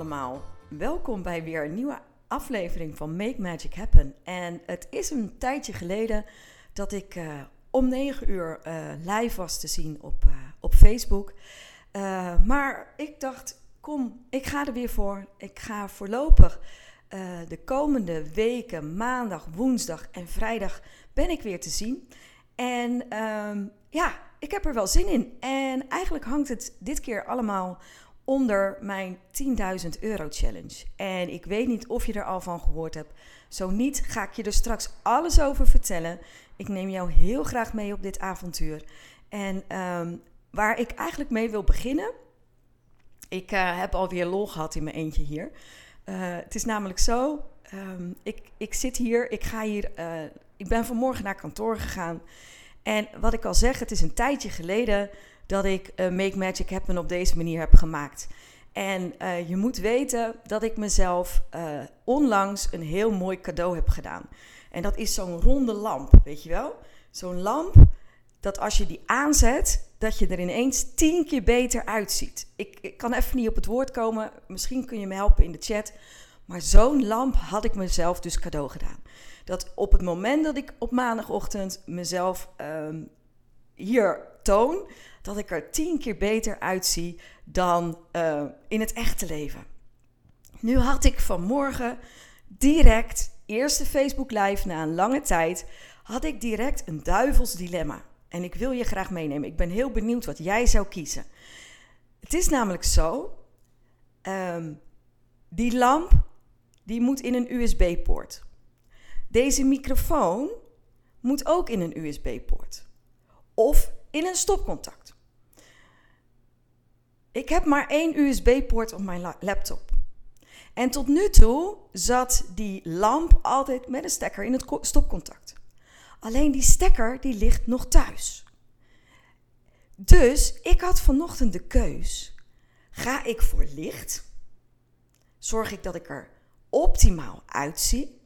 Allemaal. Welkom bij weer een nieuwe aflevering van Make Magic Happen. En het is een tijdje geleden dat ik uh, om 9 uur uh, live was te zien op, uh, op Facebook. maar ik dacht, kom, ik ga er weer voor. Ik ga voorlopig de komende weken, maandag, woensdag en vrijdag, ben ik weer te zien. En um, ja, ik heb er wel zin in. En eigenlijk hangt het dit keer allemaal onder mijn 10.000 euro challenge. En ik weet niet of je er al van gehoord hebt. Zo niet, ga ik je er straks alles over vertellen. Ik neem jou heel graag mee op dit avontuur. En um, waar ik eigenlijk mee wil beginnen. Ik uh, heb alweer lol gehad in mijn eentje hier. Uh, het is namelijk zo. Um, ik, ik zit hier, ik ga hier. Uh, ik ben vanmorgen naar kantoor gegaan. En wat ik al zeg, het is een tijdje geleden dat ik uh, Make Magic Happen op deze manier heb gemaakt. En uh, je moet weten dat ik mezelf uh, onlangs een heel mooi cadeau heb gedaan. En dat is zo'n ronde lamp, weet je wel? Zo'n lamp dat als je die aanzet, dat je er ineens tien keer beter uitziet. Ik, ik kan even niet op het woord komen, misschien kun je me helpen in de chat. Maar zo'n lamp had ik mezelf dus cadeau gedaan. Dat op het moment dat ik op maandagochtend mezelf um, hier toon, dat ik er tien keer beter uitzie dan uh, in het echte leven. Nu had ik vanmorgen direct, eerste Facebook Live na een lange tijd, had ik direct een duivels dilemma. En ik wil je graag meenemen. Ik ben heel benieuwd wat jij zou kiezen. Het is namelijk zo, um, die lamp die moet in een USB-poort. Deze microfoon moet ook in een USB-poort. Of in een stopcontact. Ik heb maar één USB-poort op mijn laptop. En tot nu toe zat die lamp altijd met een stekker in het stopcontact. Alleen die stekker die ligt nog thuis. Dus ik had vanochtend de keus. Ga ik voor licht? Zorg ik dat ik er optimaal uitzie?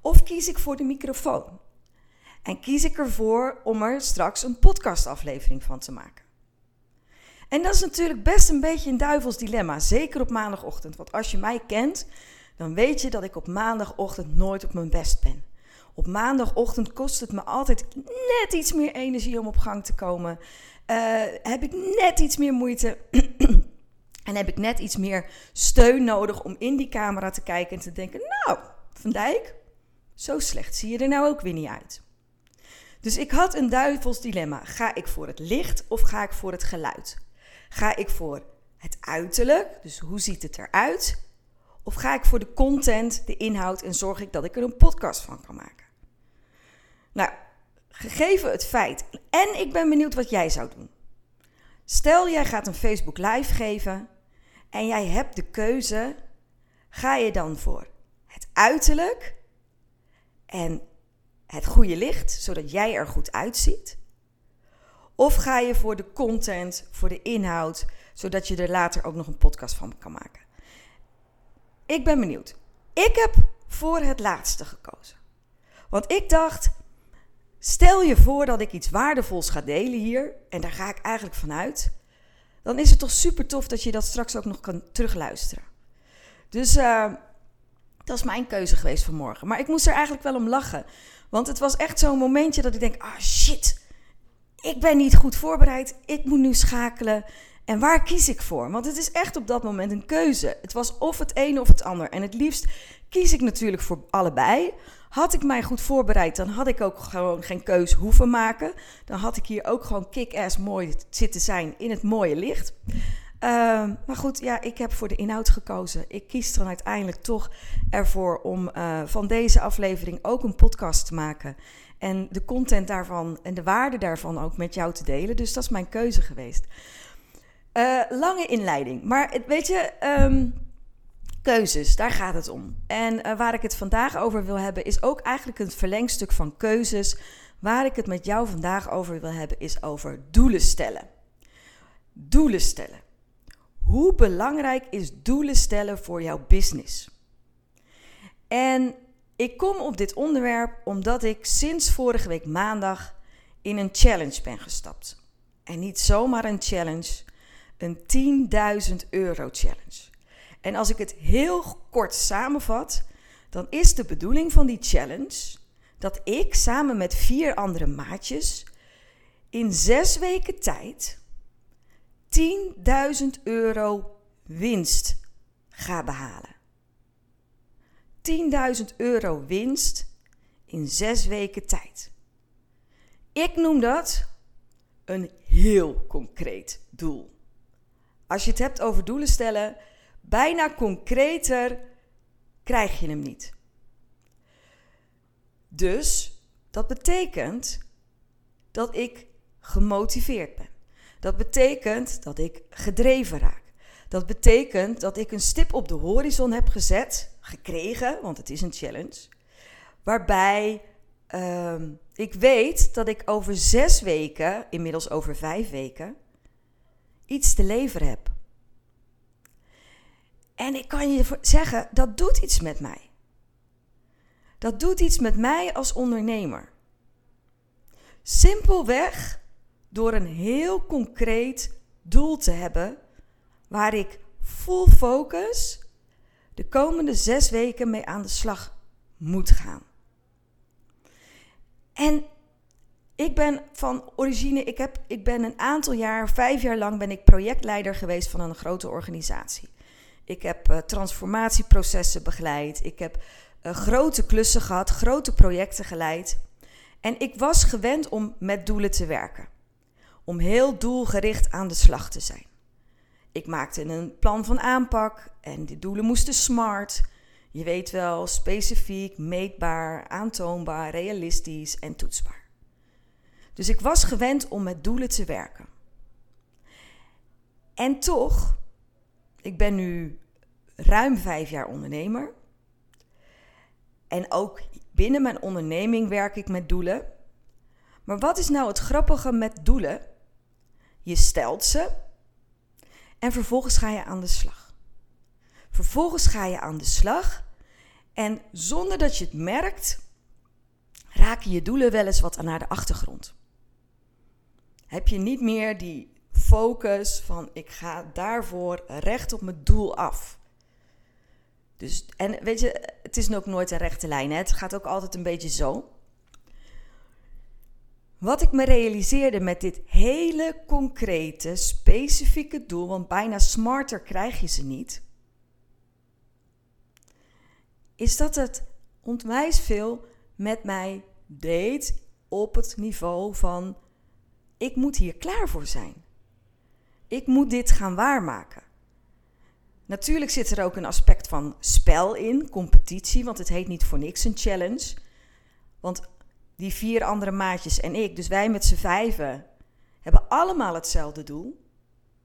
Of kies ik voor de microfoon? En kies ik ervoor om er straks een podcastaflevering van te maken. En dat is natuurlijk best een beetje een duivels dilemma, zeker op maandagochtend. Want als je mij kent, dan weet je dat ik op maandagochtend nooit op mijn best ben. Op maandagochtend kost het me altijd net iets meer energie om op gang te komen. Uh, heb ik net iets meer moeite. en heb ik net iets meer steun nodig om in die camera te kijken en te denken: Nou, Van Dijk, zo slecht zie je er nou ook weer niet uit. Dus ik had een duivels dilemma. Ga ik voor het licht of ga ik voor het geluid? Ga ik voor het uiterlijk, dus hoe ziet het eruit? Of ga ik voor de content, de inhoud en zorg ik dat ik er een podcast van kan maken? Nou, gegeven het feit, en ik ben benieuwd wat jij zou doen. Stel jij gaat een Facebook Live geven en jij hebt de keuze, ga je dan voor het uiterlijk en het goede licht, zodat jij er goed uitziet? Of ga je voor de content, voor de inhoud, zodat je er later ook nog een podcast van kan maken? Ik ben benieuwd. Ik heb voor het laatste gekozen. Want ik dacht, stel je voor dat ik iets waardevols ga delen hier, en daar ga ik eigenlijk vanuit, dan is het toch super tof dat je dat straks ook nog kan terugluisteren. Dus uh, dat is mijn keuze geweest vanmorgen. Maar ik moest er eigenlijk wel om lachen. Want het was echt zo'n momentje dat ik denk: ah shit, ik ben niet goed voorbereid. Ik moet nu schakelen. En waar kies ik voor? Want het is echt op dat moment een keuze. Het was of het een of het ander. En het liefst kies ik natuurlijk voor allebei. Had ik mij goed voorbereid, dan had ik ook gewoon geen keus hoeven maken. Dan had ik hier ook gewoon kick-ass mooi zitten zijn in het mooie licht. Ehm, maar goed, ja, ik heb voor de inhoud gekozen. Ik kies dan uiteindelijk toch ervoor om uh, van deze aflevering ook een podcast te maken. En de content daarvan en de waarde daarvan ook met jou te delen. Dus dat is mijn keuze geweest. Uh, lange inleiding. Maar weet je, um, keuzes, daar gaat het om. En uh, waar ik het vandaag over wil hebben, is ook eigenlijk een verlengstuk van keuzes. Waar ik het met jou vandaag over wil hebben, is over doelen stellen. Doelen stellen. Hoe belangrijk is doelen stellen voor jouw business? En ik kom op dit onderwerp omdat ik sinds vorige week maandag in een challenge ben gestapt. En niet zomaar een challenge, een 10.000 euro challenge. En als ik het heel kort samenvat, dan is de bedoeling van die challenge dat ik samen met vier andere maatjes in zes weken tijd 10.000 euro winst ga behalen. 10.000 euro winst in zes weken tijd. Ik noem dat een heel concreet doel. Als je het hebt over doelen stellen, bijna concreter krijg je hem niet. Dus dat betekent dat ik gemotiveerd ben. Dat betekent dat ik gedreven raak. Dat betekent dat ik een stip op de horizon heb gezet, gekregen, want het is een challenge, waarbij uh, ik weet dat ik over zes weken, inmiddels over vijf weken, iets te leveren heb. En ik kan je zeggen, dat doet iets met mij. Dat doet iets met mij als ondernemer. Simpelweg door een heel concreet doel te hebben waar ik full focus de komende zes weken mee aan de slag moet gaan. En ik ben van origine, ik, heb, ik ben een aantal jaar, vijf jaar lang ben ik projectleider geweest van een grote organisatie. Ik heb uh, transformatieprocessen begeleid. Ik heb uh, grote klussen gehad, grote projecten geleid. En ik was gewend om met doelen te werken. Om heel doelgericht aan de slag te zijn. Ik maakte een plan van aanpak en die doelen moesten smart. Je weet wel, specifiek, meetbaar, aantoonbaar, realistisch en toetsbaar. Dus ik was gewend om met doelen te werken. En toch, ik ben nu ruim vijf jaar ondernemer. En ook binnen mijn onderneming werk ik met doelen. Maar wat is nou het grappige met doelen? Je stelt ze en vervolgens ga je aan de slag. Vervolgens ga je aan de slag en zonder dat je het merkt, raken je doelen wel eens wat naar de achtergrond. Heb je niet meer die focus van ik ga daarvoor recht op mijn doel af. Dus, en weet je, het is ook nooit een rechte lijn. Hè? Het gaat ook altijd een beetje zo. Wat ik me realiseerde met dit hele concrete, specifieke doel, want bijna smarter krijg je ze niet, is dat het ontwijs veel met mij deed op het niveau van: ik moet hier klaar voor zijn. Ik moet dit gaan waarmaken. Natuurlijk zit er ook een aspect van spel in, competitie, want het heet niet voor niks een challenge. Want die vier andere maatjes en ik, dus wij met z'n vijven, hebben allemaal hetzelfde doel.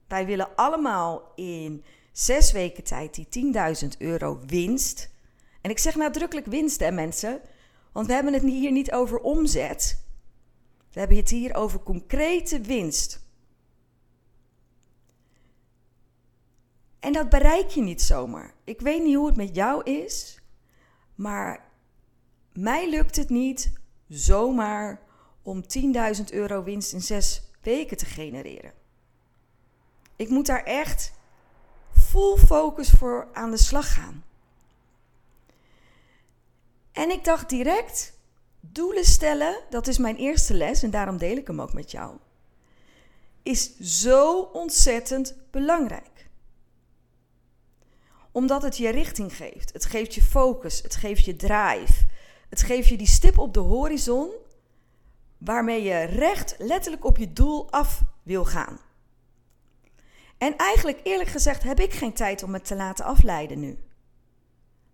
Wij willen allemaal in zes weken tijd die 10.000 euro winst. En ik zeg nadrukkelijk winst, hè mensen. Want we hebben het hier niet over omzet. We hebben het hier over concrete winst. En dat bereik je niet zomaar. Ik weet niet hoe het met jou is, maar mij lukt het niet zomaar om 10.000 euro winst in zes weken te genereren. Ik moet daar echt full focus voor aan de slag gaan. En ik dacht direct, doelen stellen, dat is mijn eerste les en daarom deel ik hem ook met jou, is zo ontzettend belangrijk omdat het je richting geeft. Het geeft je focus, het geeft je drive. Het geeft je die stip op de horizon waarmee je recht letterlijk op je doel af wil gaan. En eigenlijk, eerlijk gezegd, heb ik geen tijd om me te laten afleiden nu.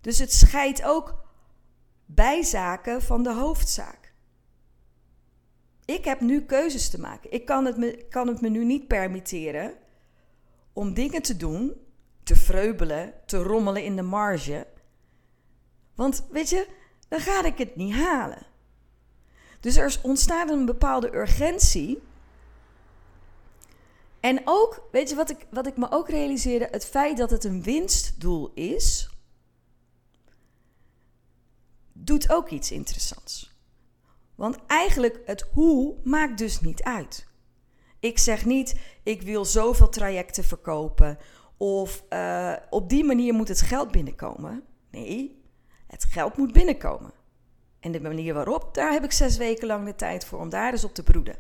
Dus het scheidt ook bijzaken van de hoofdzaak. Ik heb nu keuzes te maken. Ik kan het me, kan het me nu niet permitteren om dingen te doen, te vreubelen, te rommelen in de marge. Want weet je, dan ga ik het niet halen. Dus er ontstaat een bepaalde urgentie. En ook, weet je wat ik, wat ik me ook realiseerde? Het feit dat het een winstdoel is, doet ook iets interessants. Want eigenlijk het hoe maakt dus niet uit. Ik zeg niet, ik wil zoveel trajecten verkopen of uh, op die manier moet het geld binnenkomen. Nee, het geld moet binnenkomen. En de manier waarop, daar heb ik zes weken lang de tijd voor om daar eens op te broeden.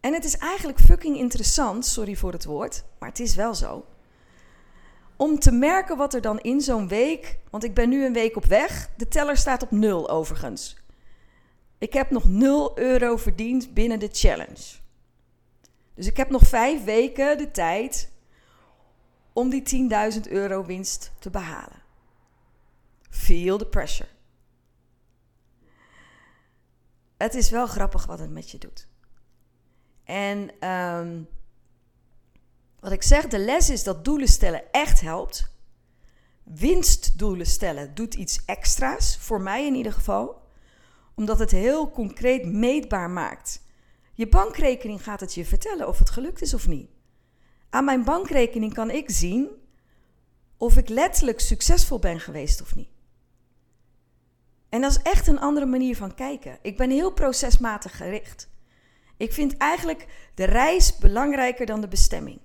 En het is eigenlijk fucking interessant, sorry voor het woord, maar het is wel zo. Om te merken wat er dan in zo'n week, want ik ben nu een week op weg, de teller staat op nul overigens. Ik heb nog 0 euro verdiend binnen de challenge. Dus ik heb nog vijf weken de tijd om die 10.000 euro winst te behalen. Feel the pressure. Het is wel grappig wat het met je doet. En um, wat ik zeg, de les is dat doelen stellen echt helpt. Winstdoelen stellen doet iets extra's, voor mij in ieder geval, omdat het heel concreet meetbaar maakt. Je bankrekening gaat het je vertellen of het gelukt is of niet. Aan mijn bankrekening kan ik zien of ik letterlijk succesvol ben geweest of niet. En dat is echt een andere manier van kijken. Ik ben heel procesmatig gericht. Ik vind eigenlijk de reis belangrijker dan de bestemming.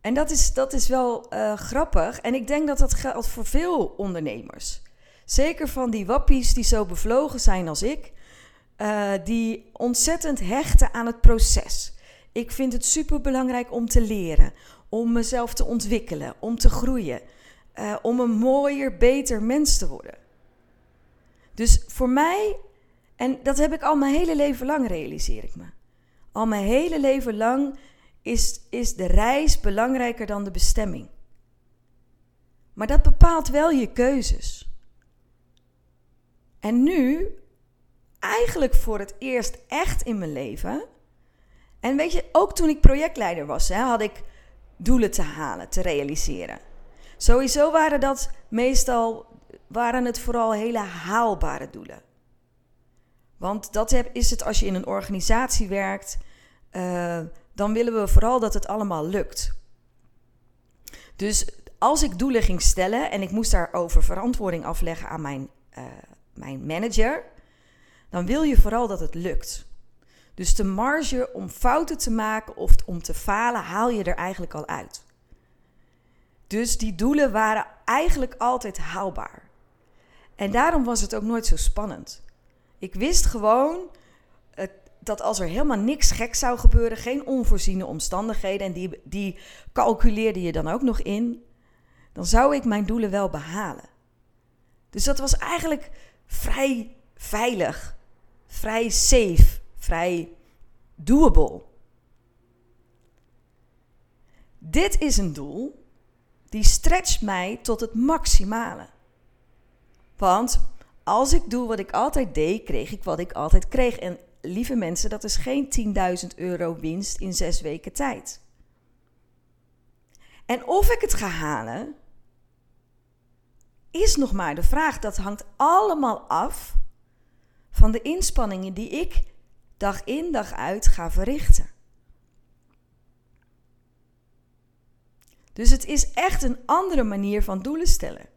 En dat is, dat is wel uh, grappig. En ik denk dat dat geldt voor veel ondernemers. Zeker van die wappies die zo bevlogen zijn als ik. Uh, die ontzettend hechten aan het proces. Ik vind het super belangrijk om te leren, om mezelf te ontwikkelen, om te groeien, uh, om een mooier, beter mens te worden. Dus voor mij, en dat heb ik al mijn hele leven lang, realiseer ik me. Al mijn hele leven lang is, is de reis belangrijker dan de bestemming. Maar dat bepaalt wel je keuzes. En nu, eigenlijk voor het eerst echt in mijn leven. En weet je, ook toen ik projectleider was, hè, had ik doelen te halen, te realiseren. Sowieso waren dat meestal waren het vooral hele haalbare doelen. Want dat is het als je in een organisatie werkt. Uh, dan willen we vooral dat het allemaal lukt. Dus als ik doelen ging stellen en ik moest daarover verantwoording afleggen aan mijn, uh, mijn manager, dan wil je vooral dat het lukt. Dus de marge om fouten te maken of om te falen haal je er eigenlijk al uit. Dus die doelen waren eigenlijk altijd haalbaar. En daarom was het ook nooit zo spannend. Ik wist gewoon, dat als er helemaal niks gek zou gebeuren, geen onvoorziene omstandigheden, en die, die calculeerde je dan ook nog in, dan zou ik mijn doelen wel behalen. Dus dat was eigenlijk vrij veilig, vrij safe, vrij doable. Dit is een doel die stretcht mij tot het maximale. Want als ik doe wat ik altijd deed, kreeg ik wat ik altijd kreeg. En lieve mensen, dat is geen 10.000 euro winst in zes weken tijd. En of ik het ga halen, is nog maar de vraag. Dat hangt allemaal af van de inspanningen die ik dag in dag uit ga verrichten. Dus het is echt een andere manier van doelen stellen.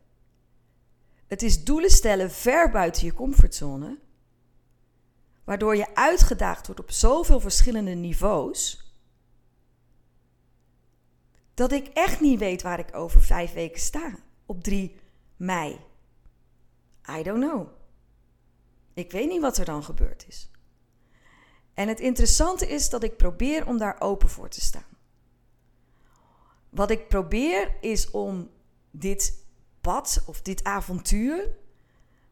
Het is doelen stellen ver buiten je comfortzone waardoor je uitgedaagd wordt op zoveel verschillende niveaus, dat ik echt niet weet waar ik over vijf weken sta, op 3 mei. I don't know. Ik weet niet wat er dan gebeurd is. En het interessante is dat ik probeer om daar open voor te staan. Wat ik probeer is om dit pad of dit avontuur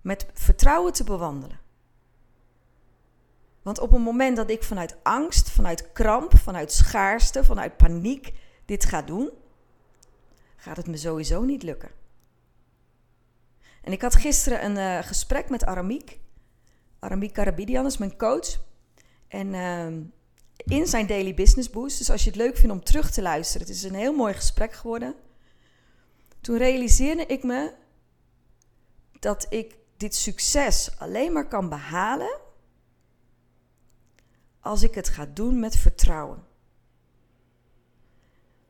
met vertrouwen te bewandelen. Want op het moment dat ik vanuit angst, vanuit kramp, vanuit schaarste, vanuit paniek dit ga doen, gaat het me sowieso niet lukken. En ik had gisteren een uh, gesprek met Aramiek. Aramiek Karabidian is mijn coach. En uh, in zijn Daily Business Boost. Dus als je het leuk vindt om terug te luisteren, het is een heel mooi gesprek geworden. Toen realiseerde ik me dat ik dit succes alleen maar kan behalen als ik het ga doen met vertrouwen.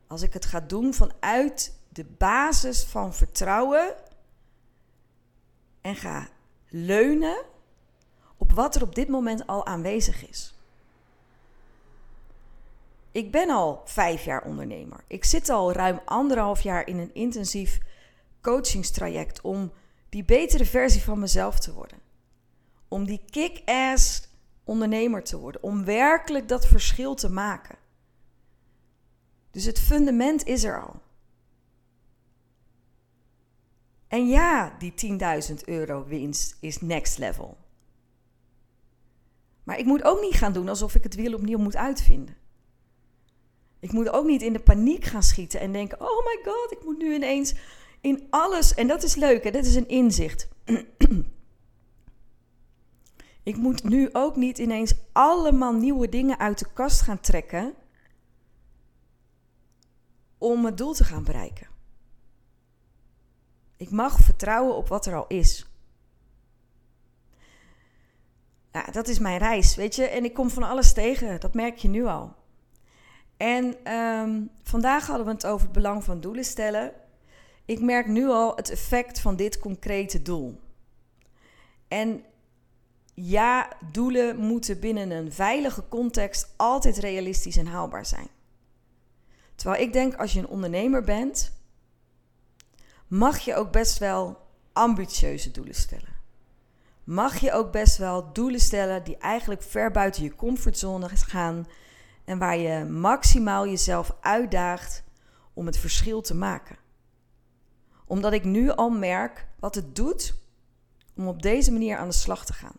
Als ik het ga doen vanuit de basis van vertrouwen en ga leunen op wat er op dit moment al aanwezig is. Ik ben al vijf jaar ondernemer. Ik zit al ruim anderhalf jaar in een intensief coachingstraject om die betere versie van mezelf te worden. Om die kick-ass ondernemer te worden. Om werkelijk dat verschil te maken. Dus het fundament is er al. En ja, die 10.000 euro winst is next level. Maar ik moet ook niet gaan doen alsof ik het wiel opnieuw moet uitvinden. Ik moet ook niet in de paniek gaan schieten en denken: oh my god, ik moet nu ineens in alles. En dat is leuk, hè? dat is een inzicht. ik moet nu ook niet ineens allemaal nieuwe dingen uit de kast gaan trekken om het doel te gaan bereiken. Ik mag vertrouwen op wat er al is. Dat is mijn reis, weet je. En ik kom van alles tegen, dat merk je nu al. En um, vandaag hadden we het over het belang van doelen stellen. Ik merk nu al het effect van dit concrete doel. En ja, doelen moeten binnen een veilige context altijd realistisch en haalbaar zijn. Terwijl ik denk, als je een ondernemer bent, mag je ook best wel ambitieuze doelen stellen. Mag je ook best wel doelen stellen die eigenlijk ver buiten je comfortzone gaan en waar je maximaal jezelf uitdaagt om het verschil te maken. Omdat ik nu al merk wat het doet om op deze manier aan de slag te gaan.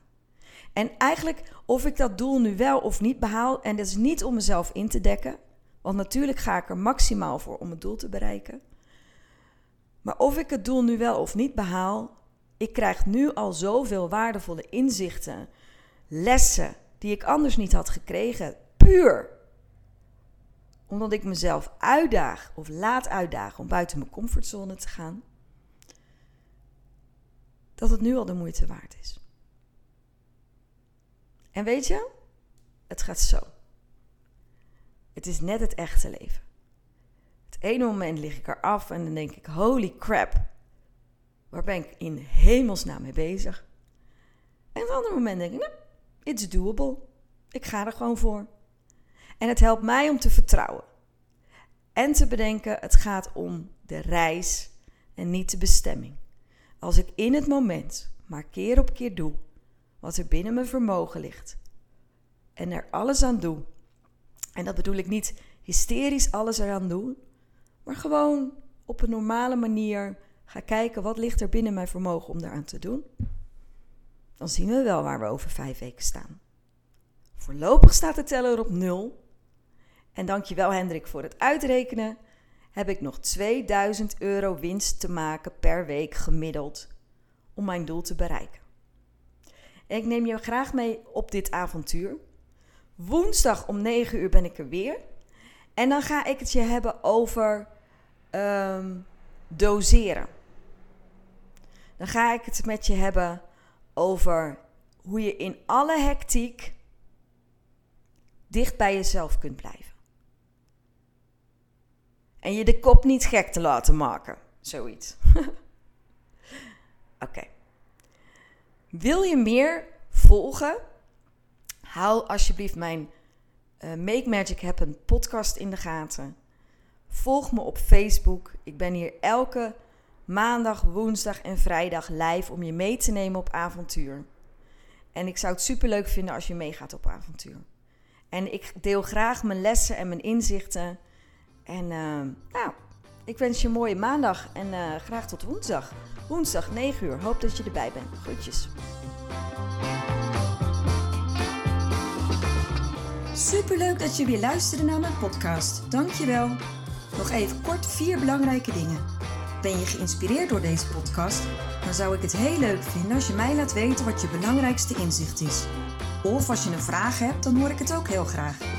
En eigenlijk of ik dat doel nu wel of niet behaal, en dat is niet om mezelf in te dekken, want natuurlijk ga ik er maximaal voor om het doel te bereiken. Maar of ik het doel nu wel of niet behaal, ik krijg nu al zoveel waardevolle inzichten, lessen die ik anders niet had gekregen, puur omdat ik mezelf uitdaag of laat uitdagen om buiten mijn comfortzone te gaan, dat het nu al de moeite waard is. En weet je, het gaat zo. Het is net het echte leven. Het ene moment lig ik eraf en dan denk ik: holy crap, waar ben ik in hemelsnaam mee bezig? En het andere moment denk ik: nou, it's doable. Ik ga er gewoon voor. En het helpt mij om te vertrouwen. En te bedenken, het gaat om de reis en niet de bestemming. Als ik in het moment maar keer op keer doe wat er binnen mijn vermogen ligt en er alles aan doe, en dat bedoel ik niet hysterisch alles eraan doen, maar gewoon op een normale manier ga kijken wat ligt er binnen mijn vermogen om daaraan te doen, dan zien we wel waar we over vijf weken staan. Voorlopig staat de teller op nul en dankjewel Hendrik voor het uitrekenen, heb ik nog 2000 euro winst te maken per week gemiddeld om mijn doel te bereiken. En ik neem je graag mee op dit avontuur. Woensdag om 9 uur ben ik er weer. En dan ga ik het je hebben over um, doseren. Dan ga ik het met je hebben over hoe je in alle hectiek dicht bij jezelf kunt blijven. En je de kop niet gek te laten maken. Zoiets. Oké. Wil je meer volgen? Hou alsjeblieft mijn uh, Make Magic Happen podcast in de gaten. Volg me op Facebook. Ik ben hier elke maandag, woensdag en vrijdag live om je mee te nemen op avontuur. En ik zou het super leuk vinden als je meegaat op avontuur. En ik deel graag mijn lessen en mijn inzichten en uh, nou, ik wens je een mooie maandag en uh, graag tot woensdag. Woensdag 9 uur. Hoop dat je erbij bent. Groetjes. Superleuk dat je weer luisterde naar mijn podcast. Dankjewel. Nog even kort vier belangrijke dingen. Ben je geïnspireerd door deze podcast? Dan zou ik het heel leuk vinden als je mij laat weten wat je belangrijkste inzicht is. Of als je een vraag hebt, dan hoor ik het ook heel graag.